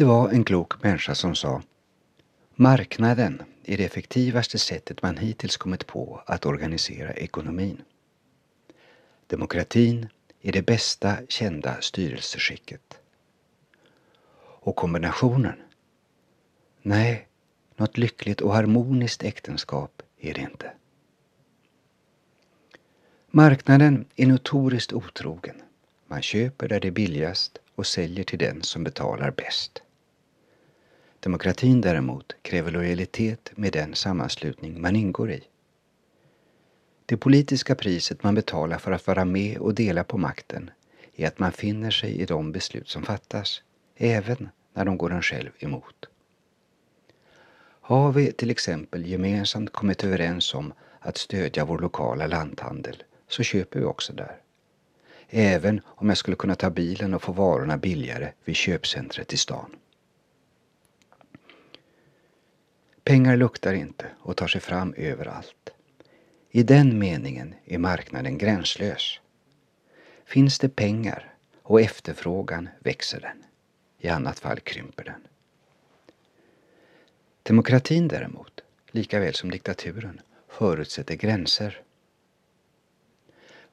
Det var en klok människa som sa Marknaden är det effektivaste sättet man hittills kommit på att organisera ekonomin. Demokratin är det bästa kända styrelseskicket. Och kombinationen? Nej, något lyckligt och harmoniskt äktenskap är det inte. Marknaden är notoriskt otrogen. Man köper där det är billigast och säljer till den som betalar bäst. Demokratin däremot kräver lojalitet med den sammanslutning man ingår i. Det politiska priset man betalar för att vara med och dela på makten är att man finner sig i de beslut som fattas, även när de går en själv emot. Har vi till exempel gemensamt kommit överens om att stödja vår lokala lanthandel så köper vi också där. Även om jag skulle kunna ta bilen och få varorna billigare vid köpcentret i stan. Pengar luktar inte och tar sig fram överallt. I den meningen är marknaden gränslös. Finns det pengar och efterfrågan växer den. I annat fall krymper den. Demokratin däremot, lika väl som diktaturen, förutsätter gränser.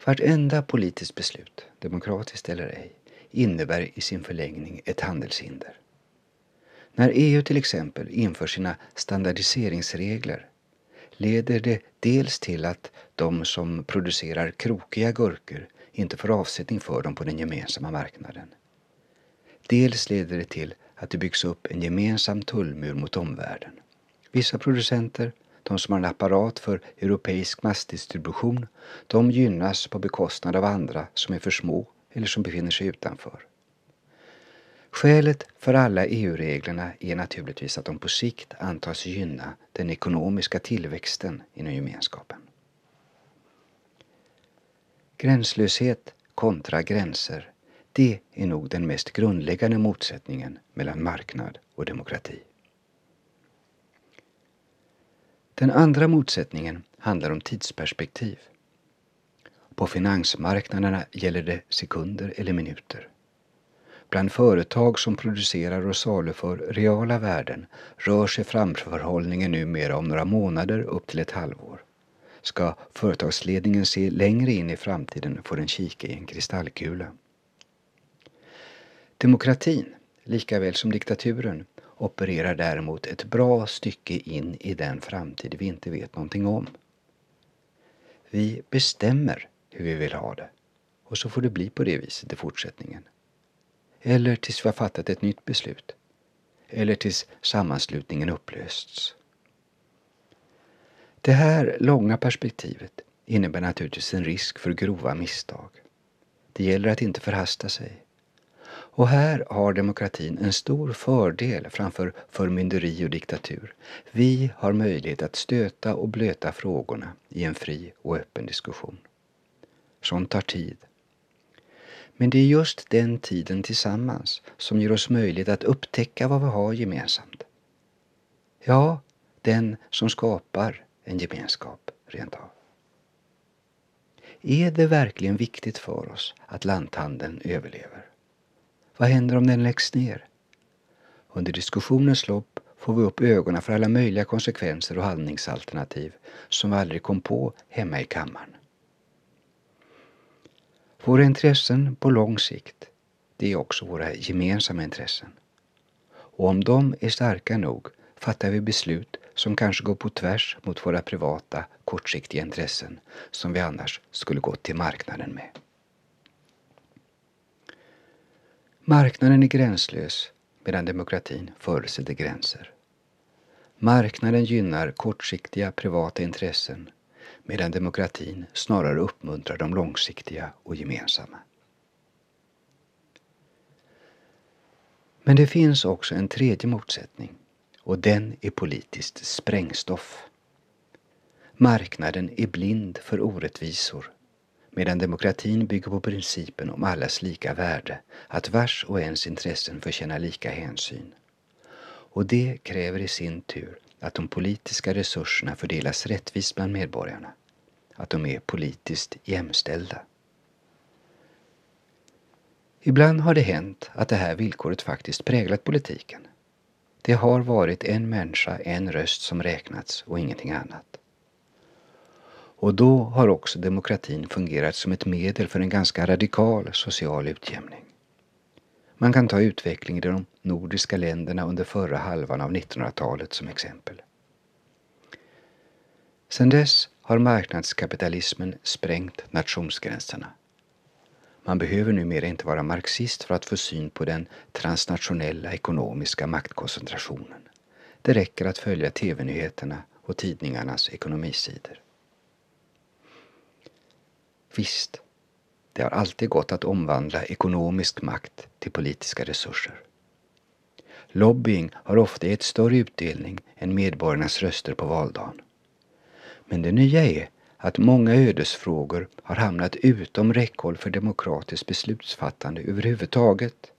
Vartenda politiskt beslut, demokratiskt eller ej, innebär i sin förlängning ett handelshinder. När EU till exempel inför sina standardiseringsregler leder det dels till att de som producerar krokiga gurkor inte får avsättning för dem på den gemensamma marknaden. Dels leder det till att det byggs upp en gemensam tullmur mot omvärlden. Vissa producenter, de som har en apparat för europeisk massdistribution, de gynnas på bekostnad av andra som är för små eller som befinner sig utanför. Skälet för alla EU-reglerna är naturligtvis att de på sikt antas gynna den ekonomiska tillväxten inom gemenskapen. Gränslöshet kontra gränser, det är nog den mest grundläggande motsättningen mellan marknad och demokrati. Den andra motsättningen handlar om tidsperspektiv. På finansmarknaderna gäller det sekunder eller minuter. Bland företag som producerar och saluför reala värden rör sig framförhållningen numera om några månader upp till ett halvår. Ska företagsledningen se längre in i framtiden får den kika i en kristallkula. Demokratin, lika väl som diktaturen, opererar däremot ett bra stycke in i den framtid vi inte vet någonting om. Vi bestämmer hur vi vill ha det och så får det bli på det viset i fortsättningen. Eller tills vi har fattat ett nytt beslut. Eller tills sammanslutningen upplösts. Det här långa perspektivet innebär naturligtvis en risk för grova misstag. Det gäller att inte förhasta sig. Och här har demokratin en stor fördel framför förmynderi och diktatur. Vi har möjlighet att stöta och blöta frågorna i en fri och öppen diskussion. Sånt tar tid. Men det är just den tiden tillsammans som ger oss möjlighet att upptäcka vad vi har gemensamt. Ja, den som skapar en gemenskap rent av. Är det verkligen viktigt för oss att lanthandeln överlever? Vad händer om den läggs ner? Under diskussionens lopp får vi upp ögonen för alla möjliga konsekvenser och handlingsalternativ som vi aldrig kom på hemma i kammaren. Våra intressen på lång sikt, det är också våra gemensamma intressen. Och om de är starka nog fattar vi beslut som kanske går på tvärs mot våra privata, kortsiktiga intressen som vi annars skulle gått till marknaden med. Marknaden är gränslös medan demokratin förutsätter gränser. Marknaden gynnar kortsiktiga privata intressen medan demokratin snarare uppmuntrar de långsiktiga och gemensamma. Men det finns också en tredje motsättning och den är politiskt sprängstoff. Marknaden är blind för orättvisor medan demokratin bygger på principen om allas lika värde, att vars och ens intressen förtjänar lika hänsyn. Och det kräver i sin tur att de politiska resurserna fördelas rättvist bland medborgarna, att de är politiskt jämställda. Ibland har det hänt att det här villkoret faktiskt präglat politiken. Det har varit en människa, en röst som räknats och ingenting annat. Och då har också demokratin fungerat som ett medel för en ganska radikal social utjämning. Man kan ta utvecklingen i de nordiska länderna under förra halvan av 1900-talet som exempel. Sedan dess har marknadskapitalismen sprängt nationsgränserna. Man behöver numera inte vara marxist för att få syn på den transnationella ekonomiska maktkoncentrationen. Det räcker att följa tv-nyheterna och tidningarnas ekonomisidor. Visst, det har alltid gått att omvandla ekonomisk makt till politiska resurser. Lobbying har ofta gett större utdelning än medborgarnas röster på valdagen. Men det nya är att många ödesfrågor har hamnat utom räckhåll för demokratiskt beslutsfattande överhuvudtaget.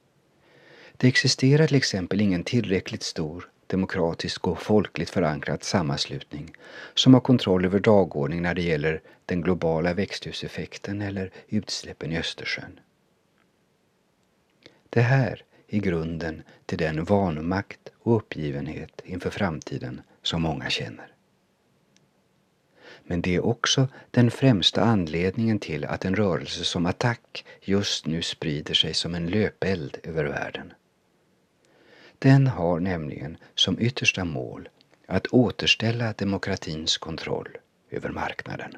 Det existerar till exempel ingen tillräckligt stor demokratisk och folkligt förankrad sammanslutning som har kontroll över dagordningen när det gäller den globala växthuseffekten eller utsläppen i Östersjön. Det här i grunden till den vanmakt och uppgivenhet inför framtiden som många känner. Men det är också den främsta anledningen till att en rörelse som Attack just nu sprider sig som en löpeld över världen. Den har nämligen som yttersta mål att återställa demokratins kontroll över marknaden.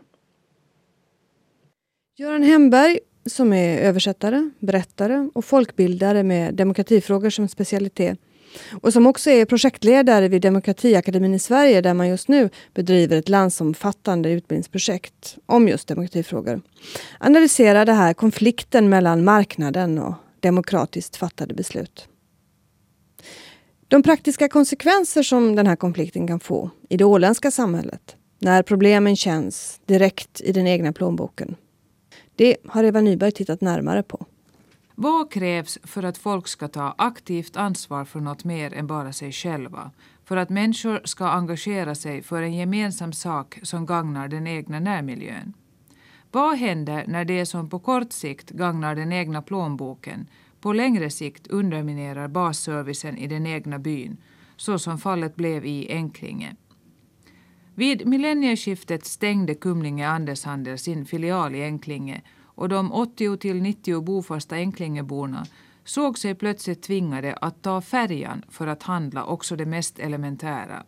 Göran Hemberg som är översättare, berättare och folkbildare med demokratifrågor som specialitet och som också är projektledare vid Demokratiakademin i Sverige där man just nu bedriver ett landsomfattande utbildningsprojekt om just demokratifrågor. Analyserar det här konflikten mellan marknaden och demokratiskt fattade beslut. De praktiska konsekvenser som den här konflikten kan få i det åländska samhället när problemen känns direkt i den egna plånboken. Det har Eva Nyberg tittat närmare på. Vad krävs för att folk ska ta aktivt ansvar för något mer än bara sig själva? För att människor ska engagera sig för en gemensam sak som gagnar den egna närmiljön? Vad händer när det som på kort sikt gagnar den egna plånboken på längre sikt underminerar basservicen i den egna byn, så som fallet blev i Enklinge? Vid millennieskiftet stängde Kumlinge Andershandel sin filial i Enklinge och de 80-90 bofasta Enklingeborna såg sig plötsligt tvingade att ta färjan för att handla också det mest elementära.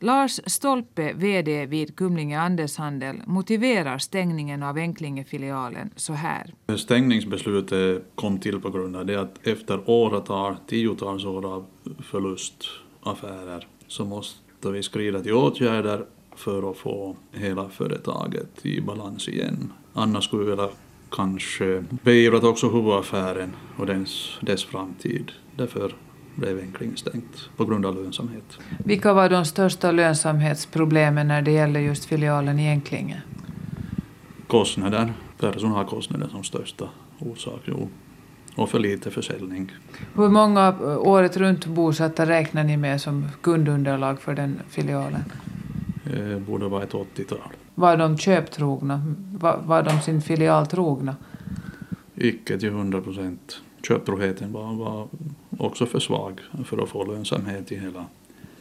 Lars Stolpe, VD vid Kumlinge Andershandel motiverar stängningen av Enklingefilialen så här. Stängningsbeslutet kom till på grund av det att efter åratal, tiotals år av förlustaffärer så måste vi skrida till åtgärder för att få hela företaget i balans igen. Annars skulle vi vilja kanske beivrat också huvudaffären och dess, dess framtid. Därför blev Enkling stängt på grund av lönsamhet. Vilka var de största lönsamhetsproblemen när det gäller just filialen i Enklinge? Kostnader, personalkostnader som största orsak, jo. Och för lite försäljning. Hur många året runt bosatta räknar ni med som kundunderlag för den filialen? Det eh, borde vara ett 80-tal. Var de köptrogna? Var, var de sin filial trogna? Icke till 100 procent. Köptroheten var, var också för svag för att få lönsamhet i hela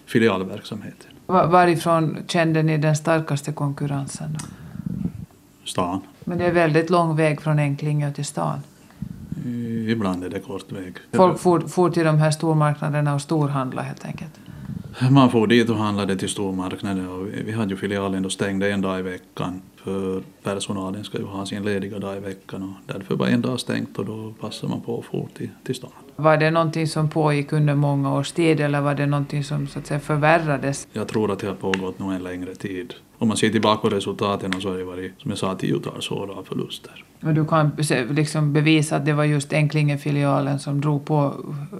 filialverksamheten. Varifrån kände ni den starkaste konkurrensen? Då? Stan. Men det är väldigt lång väg från Enklinge till stan? Ibland är det kort väg. Folk for, for till de här stormarknaderna och storhandlade helt enkelt? Man får dit och handlade till stormarknaden och vi hade ju filialen då stängde en dag i veckan för personalen ska ju ha sin lediga dag i veckan och därför var en dag stängt och då passade man på att få till, till stan. Var det någonting som pågick under många års tid eller var det någonting som så att säga förvärrades? Jag tror att det har pågått nog en längre tid. Om man ser tillbaka på resultaten så har det varit, som jag sa, tiotals år av förluster. Och du kan liksom bevisa att det var just Enklinge-filialen som drog på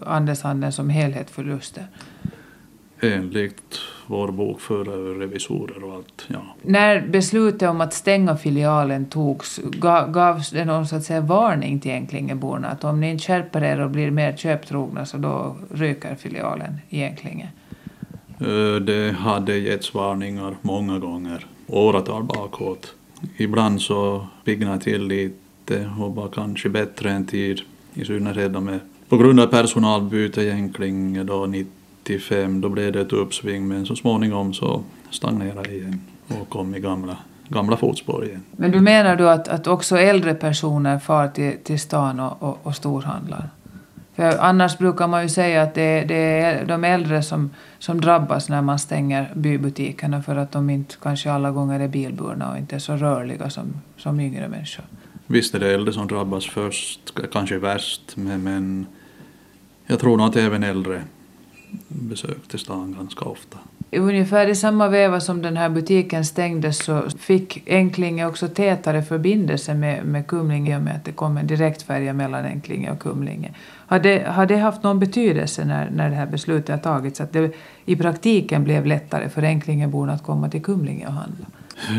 Andershandeln som helhet förluster? Enligt vår bokförare revisorer och allt. Ja. När beslutet om att stänga filialen togs, gavs det någon så att säga, varning till Enklingeborna att om ni inte skärper er och blir mer köptrogna så då ryker filialen i Enklinge? Eh, det hade getts varningar många gånger, åratal bakåt. Ibland så piggnade till lite och var kanske bättre en tid. i synnerhet med, på grund av personalbyte i Enklinge då 95, då blev det ett uppsving men så småningom så stagnerade igen och kom i gamla, gamla fotspår igen. Men du menar då att, att också äldre personer far till, till stan och, och, och storhandlar? För annars brukar man ju säga att det, det är de äldre som, som drabbas när man stänger bybutikerna för att de inte kanske alla gånger är bilburna och inte är så rörliga som, som yngre människor. Visst är det äldre som drabbas först, kanske värst, men, men jag tror nog att även äldre besökte stan ganska ofta. Ungefär i samma veva som den här butiken stängdes så fick Enklinge också tätare förbindelse med, med Kumlinge i och med att det kom en direktfärja mellan Enklinge och Kumlinge. Har det, har det haft någon betydelse när, när det här beslutet har tagits att det i praktiken blev lättare för Enklingeborna att komma till Kumlinge och handla?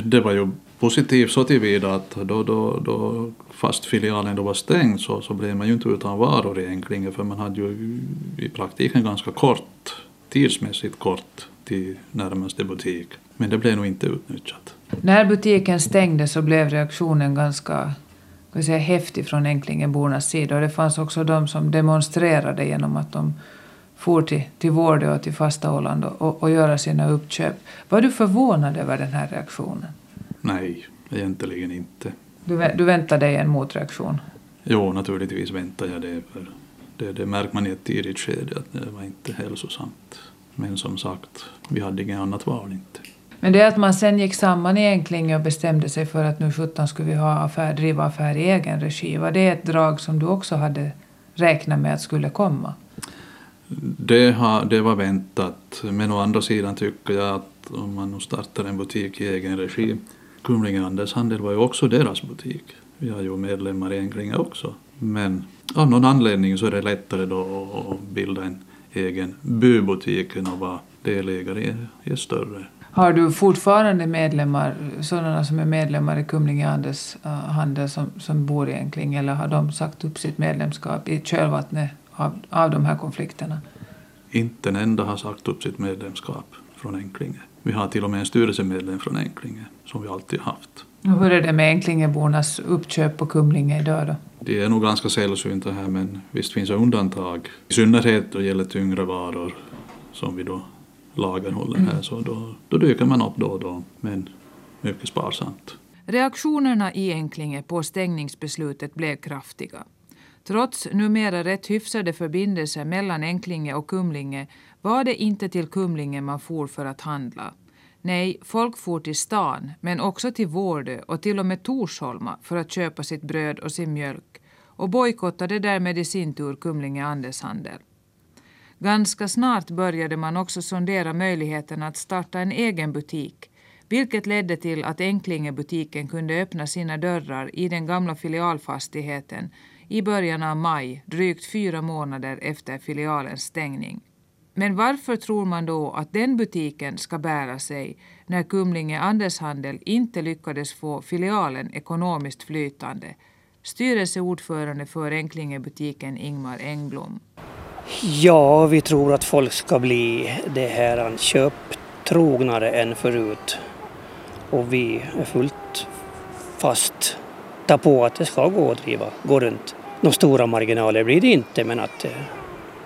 Det var ju positivt så tillvida att då, då, då fast filialen då var stängd så, så blev man ju inte utan varor i för man hade ju i praktiken ganska kort, tidsmässigt kort till närmaste butik. Men det blev nog inte utnyttjat. När butiken stängde så blev reaktionen ganska kan säga, häftig från Änklingebornas sida. Och det fanns också de som demonstrerade genom att de for till, till Vårdö och till fasta Åland och, och, och göra sina uppköp. Var du förvånad över den här reaktionen? Nej, egentligen inte. Du, du väntade dig en motreaktion? Jo, naturligtvis väntade jag det. För det, det märker man i ett tidigt skede att det var inte hälsosamt. Men som sagt, vi hade inget annat val inte. Men det att man sen gick samman i och bestämde sig för att nu 17 skulle vi ha affär, driva affär i egen regi, var det ett drag som du också hade räknat med att skulle komma? Det, har, det var väntat, men å andra sidan tycker jag att om man nu startar en butik i egen regi, Kumlinge Handelshandel var ju också deras butik. Vi har ju medlemmar i Enklinge också. Men av någon anledning så är det lättare då att bilda en egen bybutik än att vara delägare i ett större har du fortfarande medlemmar, sådana som är medlemmar i Kumlinge Handel som, som bor i Enkling eller har de sagt upp sitt medlemskap i kölvattnet av, av de här konflikterna? Inte en enda har sagt upp sitt medlemskap från Enklinge. Vi har till och med en styrelsemedlem från Enklinge som vi alltid haft. Och hur är det med Enklingebornas uppköp på Kumlinge idag då? Det är nog ganska sällsynta här men visst finns det undantag. I synnerhet då gäller tyngre varor som vi då lagerhåller här så då, då dyker man upp då och då men mycket sparsamt. Reaktionerna i Enklinge på stängningsbeslutet blev kraftiga. Trots numera rätt hyfsade förbindelser mellan Enklinge och Kumlinge var det inte till Kumlinge man for för att handla. Nej, folk for till stan, men också till Vårdö och till och med Torsholma för att köpa sitt bröd och sin mjölk och bojkottade därmed i sin tur Kumlinge Andeshandel. Ganska snart började man också sondera möjligheten att starta en egen butik vilket ledde till att Enklingebutiken kunde öppna sina dörrar i den gamla filialfastigheten i början av maj, drygt fyra månader efter filialens stängning. Men varför tror man då att den butiken ska bära sig när Kumlinge Andershandel inte lyckades få filialen ekonomiskt flytande? Styrelseordförande för Enklingebutiken Ingmar Engblom. Ja, vi tror att folk ska bli det här köptrognare än förut. Och vi är fullt fast på att det ska gå att driva, gå runt. Några stora marginaler blir det inte, men att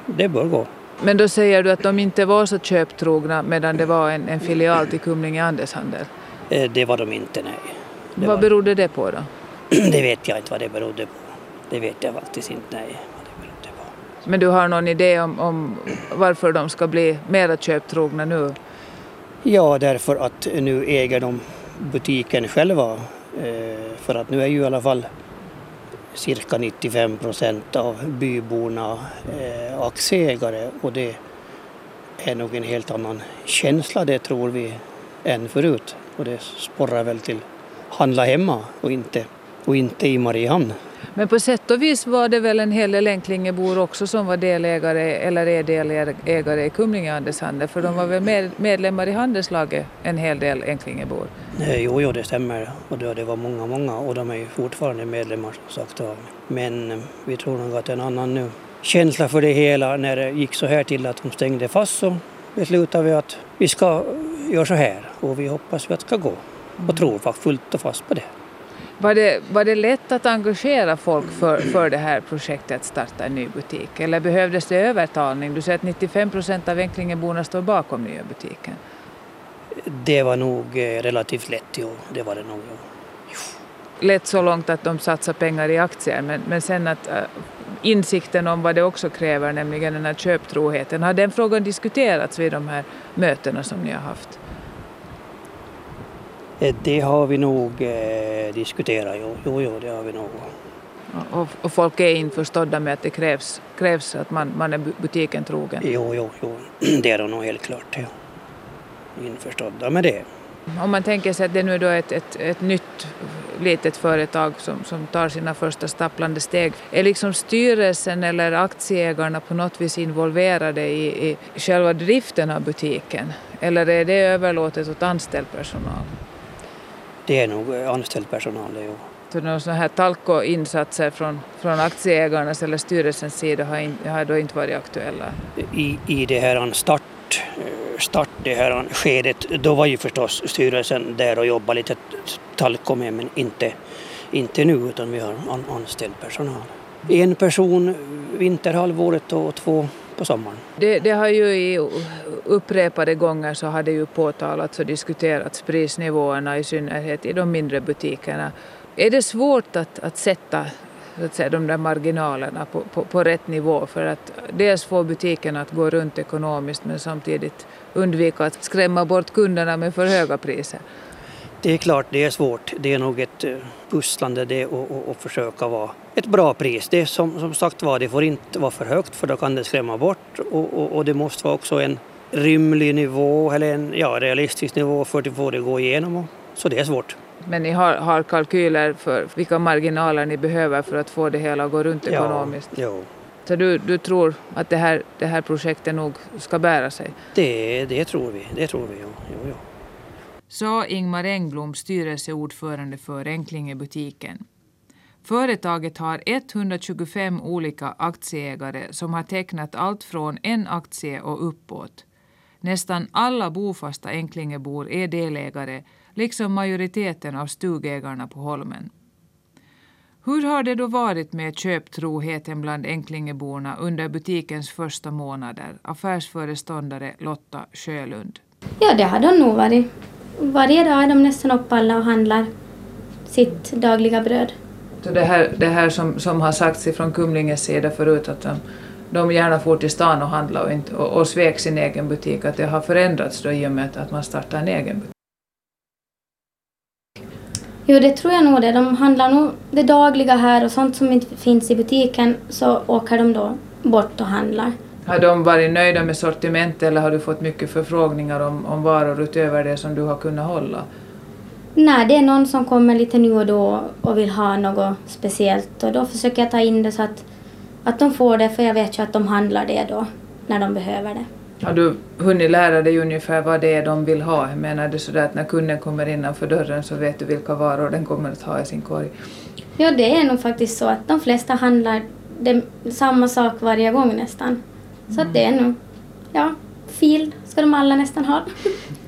det bör gå. Men då säger du att de inte var så köptrogna medan det var en, en filial till Kumlinge Andeshandel? Eh, det var de inte, nej. Det vad var... berodde det på då? det vet jag inte vad det berodde på. Det vet jag faktiskt inte, nej. Men du har någon idé om, om varför de ska bli mera köptrogna nu? Ja, därför att nu äger de butiken själva. Eh, för att nu är ju i alla fall cirka 95 procent av byborna eh, aktieägare och det är nog en helt annan känsla det tror vi än förut. Och det sporrar väl till handla hemma och inte, och inte i Mariehamn. Men på sätt och vis var det väl en hel del Enklingebor också som var delägare eller är delägare i Kumlinge Handelshandel för de var väl medlemmar i handelslaget en hel del Enklingebor? Jo, jo, det stämmer och det var många, många och de är ju fortfarande medlemmar som sagt Men eh, vi tror nog att en annan nu känsla för det hela när det gick så här till att de stängde fast så beslutade vi att vi ska göra så här och vi hoppas att det ska gå och tror fullt och fast på det. Var det, var det lätt att engagera folk för, för det här projektet att starta en ny butik? Eller behövdes det övertalning? Du säger att 95 procent av Änklingeborna står bakom nya butiken. Det var nog eh, relativt lätt, jo. Det var det nog. Jo. Lätt så långt att de satsar pengar i aktier, men, men sen att äh, insikten om vad det också kräver, nämligen den här köptroheten, har den frågan diskuterats vid de här mötena som ni har haft? Eh, Det har vi nog eh, diskuterat, jo. jo, jo, det har vi nog. Och, och folk är införstådda med att det krävs, krävs att man, man är bu- butiken trogen. Jo, jo, jo. Det är de nog helt klart, ja. Införstådda med det. Om man tänker sig att det nu då är ett, ett, ett nytt litet företag som, som tar sina första stapplande steg. Är liksom styrelsen eller aktieägarna på något vis involverade i, i själva driften av butiken? Eller är det överlåtet åt anställd personal? Det är nog anställd personal, det. Så några sådana här talko-insatser från, från aktieägarnas eller styrelsens sida har, in, har då inte varit aktuella? I, i det här start, start det här skedet, då var ju förstås styrelsen där och jobbade lite talko med, men inte, inte nu, utan vi har an, anställd personal. En person vinterhalvåret och två på sommaren. Det, det har ju i upprepade gånger så har det ju påtalats och diskuterats prisnivåerna i synnerhet i de mindre butikerna. Är det svårt att, att sätta så att säga, de där marginalerna på, på, på rätt nivå för att dels få butiken att gå runt ekonomiskt men samtidigt undvika att skrämma bort kunderna med för höga priser? Det är klart, det är svårt. Det är nog ett eh, pusslande det och, och, och försöka vara ett bra pris. Det är som, som sagt var, det får inte vara för högt för då kan det skrämma bort och, och, och det måste vara också en rimlig nivå eller en ja, realistisk nivå för att få det att gå igenom. Så det är svårt. Men ni har, har kalkyler för vilka marginaler ni behöver för att få det hela att gå runt ekonomiskt? Ja. Så du, du tror att det här, det här projektet nog ska bära sig? Det, det tror vi. Det tror vi, jo. jo, jo. Sa Ingmar Engblom, styrelseordförande för Enklingebutiken. Företaget har 125 olika aktieägare som har tecknat allt från en aktie och uppåt. Nästan alla bofasta Enklingebor är delägare, liksom majoriteten av stugägarna på Holmen. Hur har det då varit med köptroheten bland Enklingeborna under butikens första månader? Affärsföreståndare Lotta Sjölund. Ja, det har de nog varit. Varje dag är de nästan upp alla och handlar sitt dagliga bröd. Så det här, det här som, som har sagts från Kumlinges sida förut att de, de gärna får till stan och handla och, inte, och, och svek sin egen butik, att det har förändrats då i och med att, att man startar en egen butik. Jo, det tror jag nog det. De handlar nog det dagliga här och sånt som inte finns i butiken så åker de då bort och handlar. Har de varit nöjda med sortimentet eller har du fått mycket förfrågningar om, om varor utöver det som du har kunnat hålla? Nej, det är någon som kommer lite nu och då och vill ha något speciellt och då försöker jag ta in det så att, att de får det för jag vet ju att de handlar det då när de behöver det. Har du hunnit lära dig ungefär vad det är de vill ha? Jag menar det sådär att när kunden kommer innanför dörren så vet du vilka varor den kommer att ha i sin korg? Ja, det är nog faktiskt så att de flesta handlar det, samma sak varje gång nästan. Så att det är nog, ja, fil ska de alla nästan ha.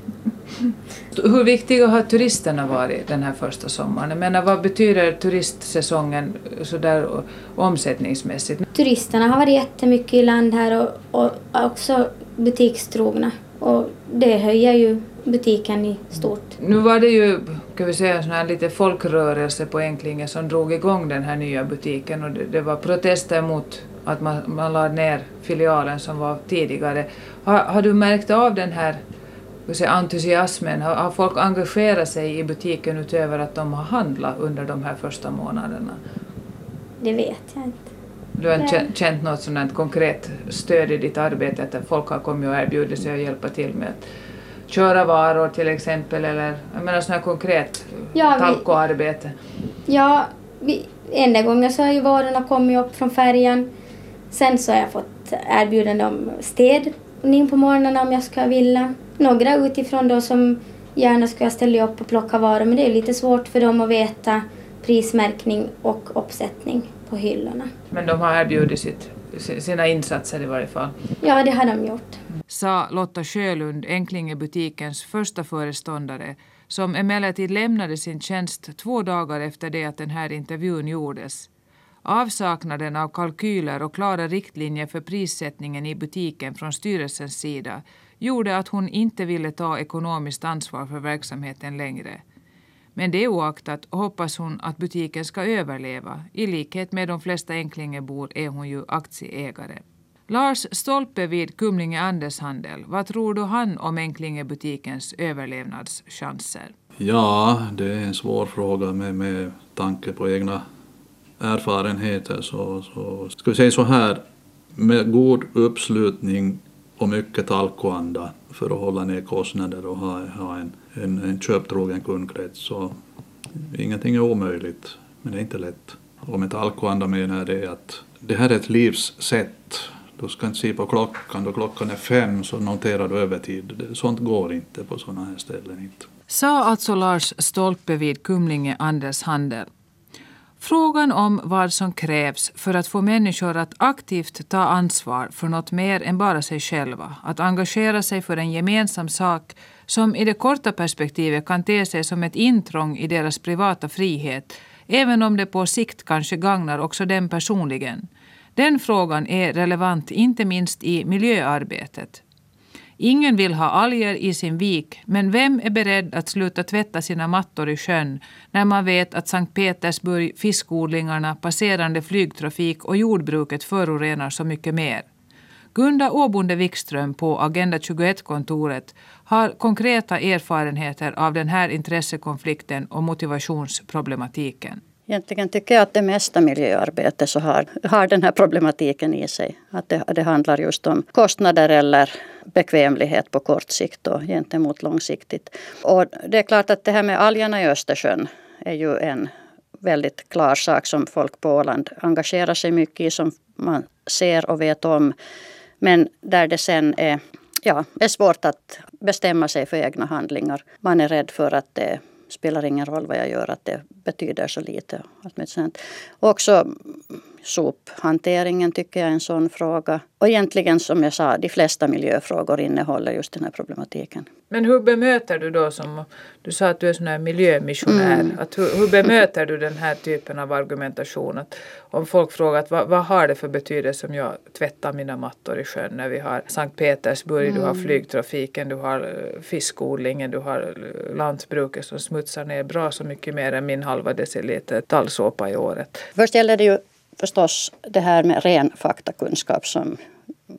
Hur viktiga har turisterna varit den här första sommaren? Jag menar, vad betyder turistsäsongen sådär omsättningsmässigt? Turisterna har varit jättemycket i land här och, och också butikstrogna. Och det höjer ju butiken i stort. Nu var det ju, kan vi säga, sån här lite folkrörelse på Enklinge som drog igång den här nya butiken och det, det var protester mot att man, man lade ner filialen som var tidigare. Har, har du märkt av den här säga, entusiasmen? Har, folk engagerat sig i butiken utöver att de har handlat under de här första månaderna? Det vet jag inte. Du har inte känt- något sådant konkret stöd i ditt arbete, att folk har kommit och erbjudit sig att hjälpa till med att köra varor till exempel, eller jag menar sådant konkret Ja, talkoarbete? Ja, vi, enda gången så har ju varorna kommit upp från färjan. Sen så har jag fått erbjudande om städning på morgonen om jag ska vilja. Några utifrån då som gärna skulle ställa upp och plocka varor men det är lite svårt för dem att veta prismärkning och uppsättning på hyllorna. Men de har erbjudit sitt, si- sina insatser i varje fall. Ja, det har de gjort. Sa Lotta Sjölund, Enklingebutikens första föreståndare, som emellertid lämnade sin tjänst två dagar efter det att den här intervjun gjordes. Avsaknaden av kalkyler och klara riktlinjer för prissättningen i butiken från styrelsens sida gjorde att hon inte ville ta ekonomiskt ansvar för verksamheten längre. Men det oaktat hoppas hon att butiken ska överleva. I likhet med de flesta Enklingebor är hon ju aktieägare. Lars Stolpe vid Kumlinge Andeshandel, vad tror du han om Enklingebutikens överlevnadschanser? Ja, det är en svår fråga med, med tanke på egna erfarenheter. Så, så ska vi säga så här, med god uppslutning och mycket talkoanda för att hålla ner kostnader och ha, ha en, en, en köptrogen kundkrets så ingenting är omöjligt, men det är inte lätt. Och med talkoanda menar det att det här är ett livssätt. Du ska inte se på klockan, då klockan är fem så noterar du övertid. Sånt går inte på sådana här ställen. Inte. Sa alltså Lars Stolpe vid Kumlinge Anders Handel. Frågan om vad som krävs för att få människor att aktivt ta ansvar för något mer än bara sig själva, att engagera sig för en gemensam sak som i det korta perspektivet kan te sig som ett intrång i deras privata frihet, även om det på sikt kanske gagnar också dem personligen. Den frågan är relevant inte minst i miljöarbetet. Ingen vill ha alger i sin vik, men vem är beredd att sluta tvätta sina mattor i sjön när man vet att Sankt Petersburg, fiskodlingarna, passerande flygtrafik och jordbruket förorenar så mycket mer? Gunda Åbonde Wikström på Agenda 21-kontoret har konkreta erfarenheter av den här intressekonflikten och motivationsproblematiken. Egentligen tycker jag att det mesta miljöarbete så har, har den här problematiken i sig. Att det, det handlar just om kostnader eller bekvämlighet på kort sikt och gentemot långsiktigt. Och det är klart att det här med algerna i Östersjön är ju en väldigt klar sak som folk på Åland engagerar sig mycket i, som man ser och vet om. Men där det sen är, ja, är svårt att bestämma sig för egna handlingar. Man är rädd för att det spelar ingen roll vad jag gör, att det betyder så lite. Också sophanteringen tycker jag är en sån fråga. Och egentligen som jag sa, de flesta miljöfrågor innehåller just den här problematiken. Men hur bemöter du då som, du sa att du är sån här miljömissionär, mm. att hur, hur, bemöter du den här typen av argumentation? Att om folk frågar att, vad, vad har det för betydelse om jag tvättar mina mattor i sjön när vi har Sankt Petersburg, mm. du har mm. flygtrafiken, du har eh, fiskodlingen, du har eh, lantbruket som smutsar ner bra så mycket mer än min halva deciliter tallsåpa i året. Först gäller det ju förstås det här med ren faktakunskap som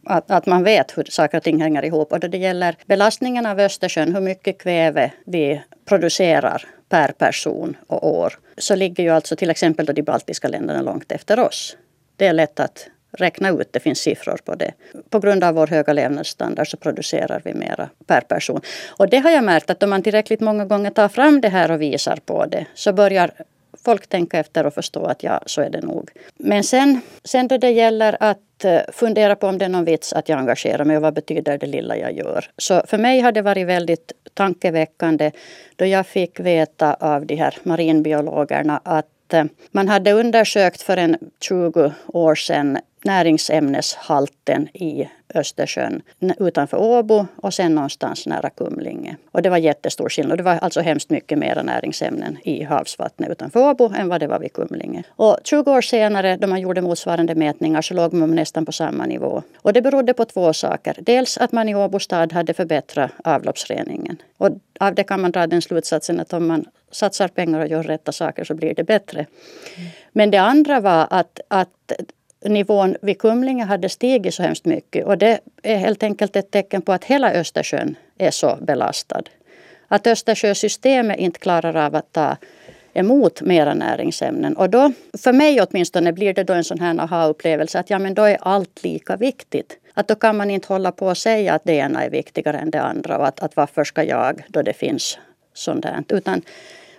att, att man vet hur saker och ting hänger ihop. Och då det gäller belastningen av Östersjön, hur mycket kväve vi producerar per person och år, så ligger ju alltså till exempel då de baltiska länderna långt efter oss. Det är lätt att räkna ut, det finns siffror på det. På grund av vår höga levnadsstandard så producerar vi mera per person. Och det har jag märkt att om man tillräckligt många gånger tar fram det här och visar på det så börjar folk tänka efter och förstå att ja, så är det nog. Men sen, sen då det gäller att eh, fundera på om det är någon vits att jag engagerar mig och vad betyder det lilla jag gör. Så för mig har det varit väldigt tankeväckande då jag fick veta av de här marinbiologerna att eh, man hade undersökt för en 20 år sedan näringsämneshalten i Östersjön utanför Åbo och sen någonstans nära Kumlinge. Och det var jättestor skillnad. Det var alltså hemskt mycket mer näringsämnen i havsvattnet utanför Åbo än vad det var vid Kumlinge. Och 20 år senare då man gjorde motsvarande mätningar så låg man nästan på samma nivå. Och det berodde på två saker. Dels att man i Åbo stad hade förbättrat avloppsreningen. Och av det kan man dra den slutsatsen att om man satsar pengar och gör rätta saker så blir det bättre. Men det andra var att, att nivån vid Kumlinge hade stigit så hemskt mycket. Och det är helt enkelt ett tecken på att hela Östersjön är så belastad. Att Östersjösystemet inte klarar av att ta emot mera näringsämnen. Och då, för mig åtminstone, blir det då en sån här aha-upplevelse att ja, men då är allt lika viktigt. Att då kan man inte hålla på och säga att det ena är viktigare än det andra och att, att varför ska jag då det finns sånt där. Utan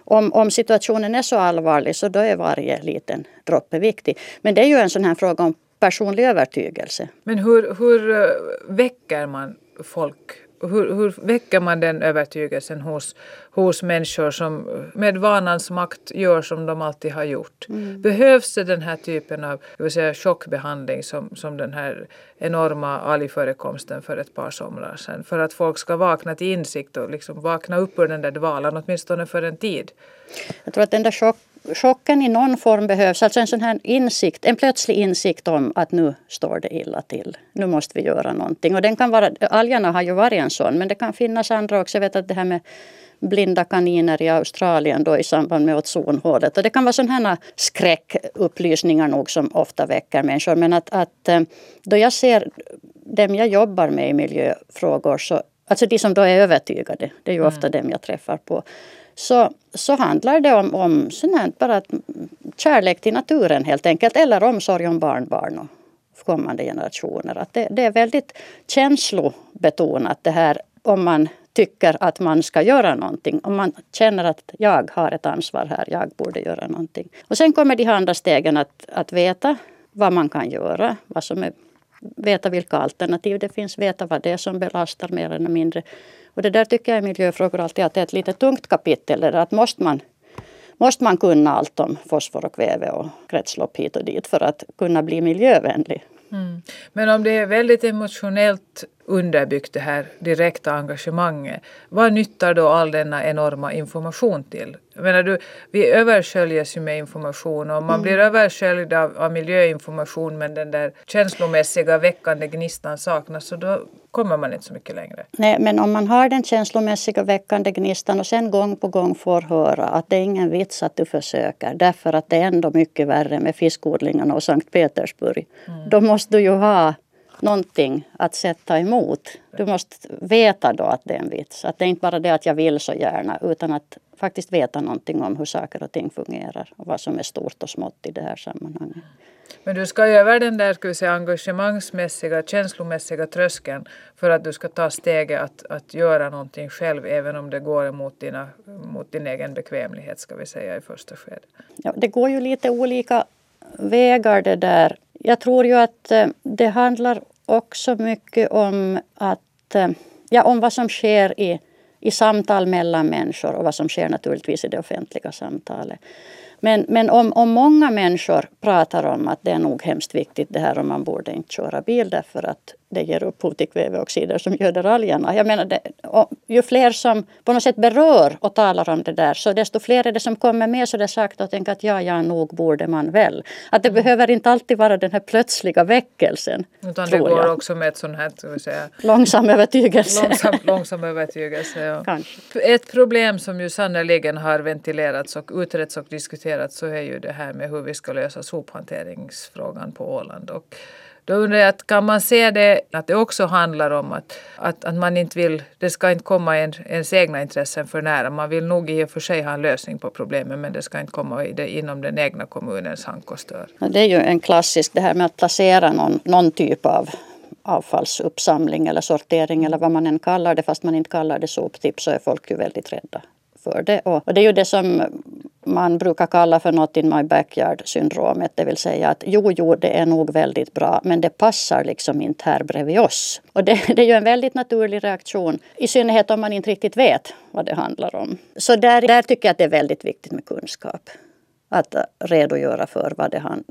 om, om situationen är så allvarlig så då är varje liten droppe viktig. Men det är ju en sån här fråga om personlig övertygelse. Men hur, hur eh, väcker man folk hur, hur väcker man den övertygelsen hos, hos människor som med vanans makt gör som de alltid har gjort? Mm. Behövs det den här typen av vill säga, chockbehandling som, som den här enorma algförekomsten för ett par somrar sedan för att folk ska vakna till insikt och liksom vakna upp ur den där dvalan åtminstone för en tid? Jag tror att den där chock, chocken i någon form behövs. Alltså en sån här insikt, en plötslig insikt om att nu står det illa till. Nu måste vi göra någonting. Och den kan vara, algerna har ju varit en sån men det kan finnas andra också. Jag vet att det här med blinda kaniner i Australien då i samband med ozonhålet. Och det kan vara sådana här skräckupplysningar nog som ofta väcker människor. Men att, att eh, då jag ser dem jag jobbar med i miljöfrågor så Alltså de som då är övertygade, det är ju ofta mm. dem jag träffar på så, så handlar det om, om sånt bara kärlek till naturen helt enkelt. Eller omsorg om barnbarn och kommande generationer. Att det, det är väldigt känslobetonat det här om man tycker att man ska göra någonting. Om man känner att jag har ett ansvar här, jag borde göra någonting. Och sen kommer de andra stegen att, att veta vad man kan göra. Vad som är, veta vilka alternativ det finns, veta vad det är som belastar mer eller mindre. Och det där tycker jag i miljöfrågor alltid att det är ett lite tungt kapitel. Att måste man, måste man kunna allt om fosfor och kväve och kretslopp hit och dit för att kunna bli miljövänlig. Mm. Men om det är väldigt emotionellt underbyggt det här direkta engagemanget. Vad nyttar då all denna enorma information till? Jag menar, du, vi översköljes ju med information och man mm. blir översköljd av, av miljöinformation men den där känslomässiga väckande gnistan saknas och då kommer man inte så mycket längre. Nej, men om man har den känslomässiga väckande gnistan och sen gång på gång får höra att det är ingen vits att du försöker därför att det är ändå mycket värre med fiskodlingarna och Sankt Petersburg. Mm. Då måste du ju ha någonting att sätta emot. Du måste veta då att det är en vits. Att det är inte bara det att jag vill så gärna utan att faktiskt veta någonting om hur saker och ting fungerar och vad som är stort och smått i det här sammanhanget. Men du ska över den där ska vi säga, engagemangsmässiga, känslomässiga tröskeln för att du ska ta steget att, att göra någonting själv även om det går emot dina, mot din egen bekvämlighet ska vi säga i första skedet. Ja, det går ju lite olika vägar det där. Jag tror ju att eh, det handlar också mycket om att eh, ja, om vad som sker i, i samtal mellan människor och vad som sker naturligtvis i det offentliga samtalet. Men, men om, om många människor pratar om att det är nog hemskt viktigt det här och man borde inte köra bil därför att det ger upphov till kväveoxider som göder algerna. Jag menar, det, ju fler som på något sätt berör och talar om det där så desto fler är det som kommer med så det sagt och tänker att ja, ja, nog borde man väl. Att det mm. behöver inte alltid vara den här plötsliga väckelsen. Utan det går jag. också med ett sånt här, ska vi säga, långsam övertygelse. Långsam, långsam övertygelse, ja. Kanske. Ett problem som ju sannerligen har ventilerats och utretts och diskuterats så är ju det här med hur vi ska lösa sophanteringsfrågan på Åland. Och då undrar jag, att kan man se det att det också handlar om att, att, att man inte vill, det ska inte komma en, ens egna intressen för nära. Man vill nog i och för sig ha en lösning på problemen men det ska inte komma i det, inom den egna kommunens hank och stör. Det är ju en klassisk, det här med att placera någon, någon typ av avfallsuppsamling eller sortering eller vad man än kallar det fast man inte kallar det soptipp så är folk ju väldigt rädda för det. Och det är ju det som man brukar kalla för not in my backyard syndromet. Det vill säga att jo, jo, det är nog väldigt bra men det passar liksom inte här bredvid oss. Och det, det är ju en väldigt naturlig reaktion. I synnerhet om man inte riktigt vet vad det handlar om. Så där, där tycker jag att det är väldigt viktigt med kunskap att redogöra för vad det han,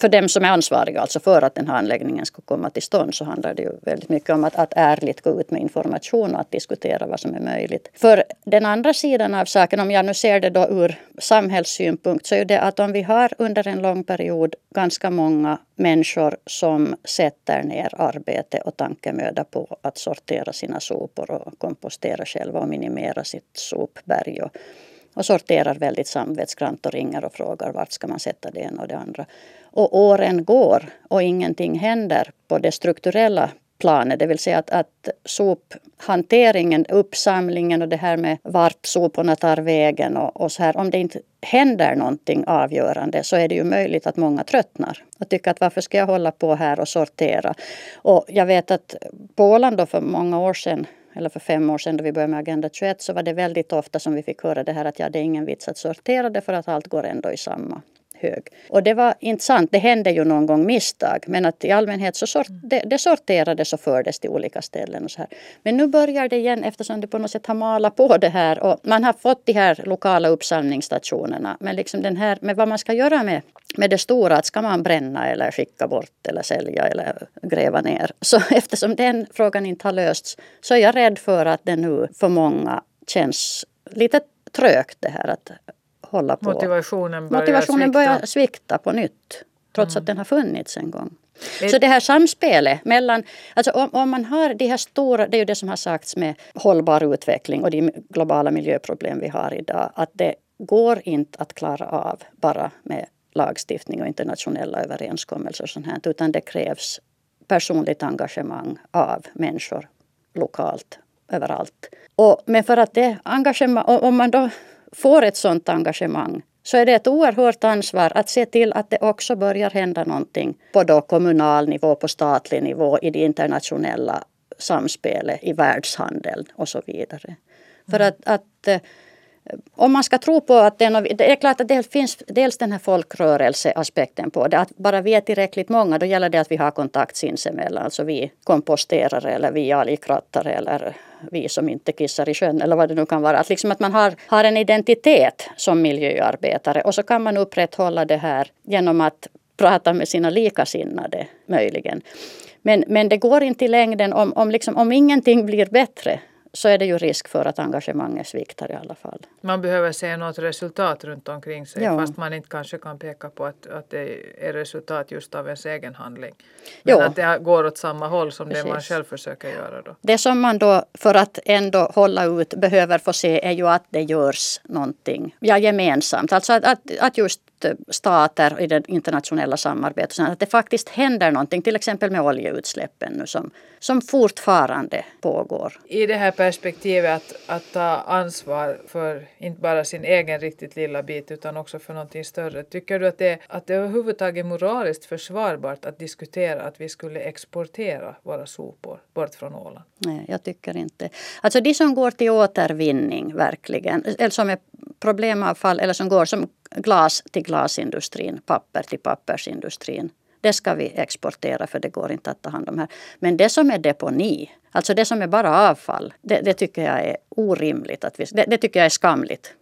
för dem som är ansvariga, alltså för att den här anläggningen ska komma till stånd så handlar det ju väldigt mycket om att, att ärligt gå ut med information och att diskutera vad som är möjligt. För den andra sidan av saken, om jag nu ser det då ur samhällssynpunkt, så är det att om vi har under en lång period ganska många människor som sätter ner arbete och tankemöda på att sortera sina sopor och kompostera själva och minimera sitt sopberg och och sorterar väldigt samvetsgrant och ringer och frågar vart ska man sätta det ena och det andra. Och åren går och ingenting händer på det strukturella planet, det vill säga att, att sophanteringen, uppsamlingen och det här med vart soporna tar vägen och, och, så här. Om det inte händer någonting avgörande så är det ju möjligt att många tröttnar och tycker att varför ska jag hålla på här och sortera? Och jag vet att på Åland då för många år sedan eller för fem år sedan då vi började med Agenda 21 så var det väldigt ofta som vi fick höra det här att ja, det är ingen vits att sortera det för att allt går ändå i samma hög. Och det var inte sant, det hände ju någon gång misstag men att i allmänhet så sort, det, det sorterades och fördes till olika ställen. Och så här. Men nu börjar det igen eftersom det på något sätt har malat på det här och man har fått de här lokala uppsamlingsstationerna. Men liksom den här, med vad man ska göra med, med det stora, att ska man bränna eller skicka bort eller sälja eller gräva ner. Så eftersom den frågan inte har lösts så är jag rädd för att det nu för många känns lite trögt det här att hålla på. Motivationen börjar Motivationen svikta. börjar svikta på nytt. Trots att den har funnits en gång. Så det här samspelet mellan, alltså om, om man har de här stora, det är ju det som har sagts med hållbar utveckling och de globala miljöproblem vi har idag, att det går inte att klara av bara med lagstiftning och internationella överenskommelser och sånt här, utan det krävs personligt engagemang av människor lokalt, överallt. Och, men för att det engagemang, om man då får ett sådant engagemang så är det ett oerhört ansvar att se till att det också börjar hända någonting på då kommunal nivå, på statlig nivå, i det internationella samspelet, i världshandeln och så vidare. För att, att eh, om man ska tro på att det är, det är klart att det finns dels den här folkrörelseaspekten på det. Att bara vi är tillräckligt många då gäller det att vi har kontakt sinsemellan. Alltså vi komposterare eller vi algkrattare eller vi som inte kissar i sjön eller vad det nu kan vara. Att, liksom att man har, har en identitet som miljöarbetare och så kan man upprätthålla det här genom att prata med sina likasinnade möjligen. Men, men det går inte i längden om, om, liksom, om ingenting blir bättre så är det ju risk för att engagemanget sviktar i alla fall. Man behöver se något resultat runt omkring sig Ja. fast man inte kanske kan peka på att, att det är resultat just av ens egen handling. Men Jo. att det går åt samma håll som det man Precis. själv försöker göra då. Det som man då för att ändå hålla ut behöver få se är ju att det görs någonting ja, gemensamt. Alltså att, att, att just stater i det internationella samarbetet, så att det faktiskt händer någonting. Till exempel med oljeutsläppen nu som, som fortfarande pågår. I det här perspektivet att, att ta ansvar för inte bara sin egen riktigt lilla bit utan också för någonting större. Tycker du att det, att det överhuvudtaget är moraliskt försvarbart att diskutera att vi skulle exportera våra sopor bort från Åland? Nej, jag tycker inte. Alltså de som går till återvinning verkligen, eller som är problemavfall eller som går som glas till glasindustrin, papper till pappersindustrin. Det ska vi exportera för det går inte att ta hand om här. Men det som är deponi, alltså det som är bara avfall, det, det tycker jag är orimligt. Att vi, det, det tycker jag är skamligt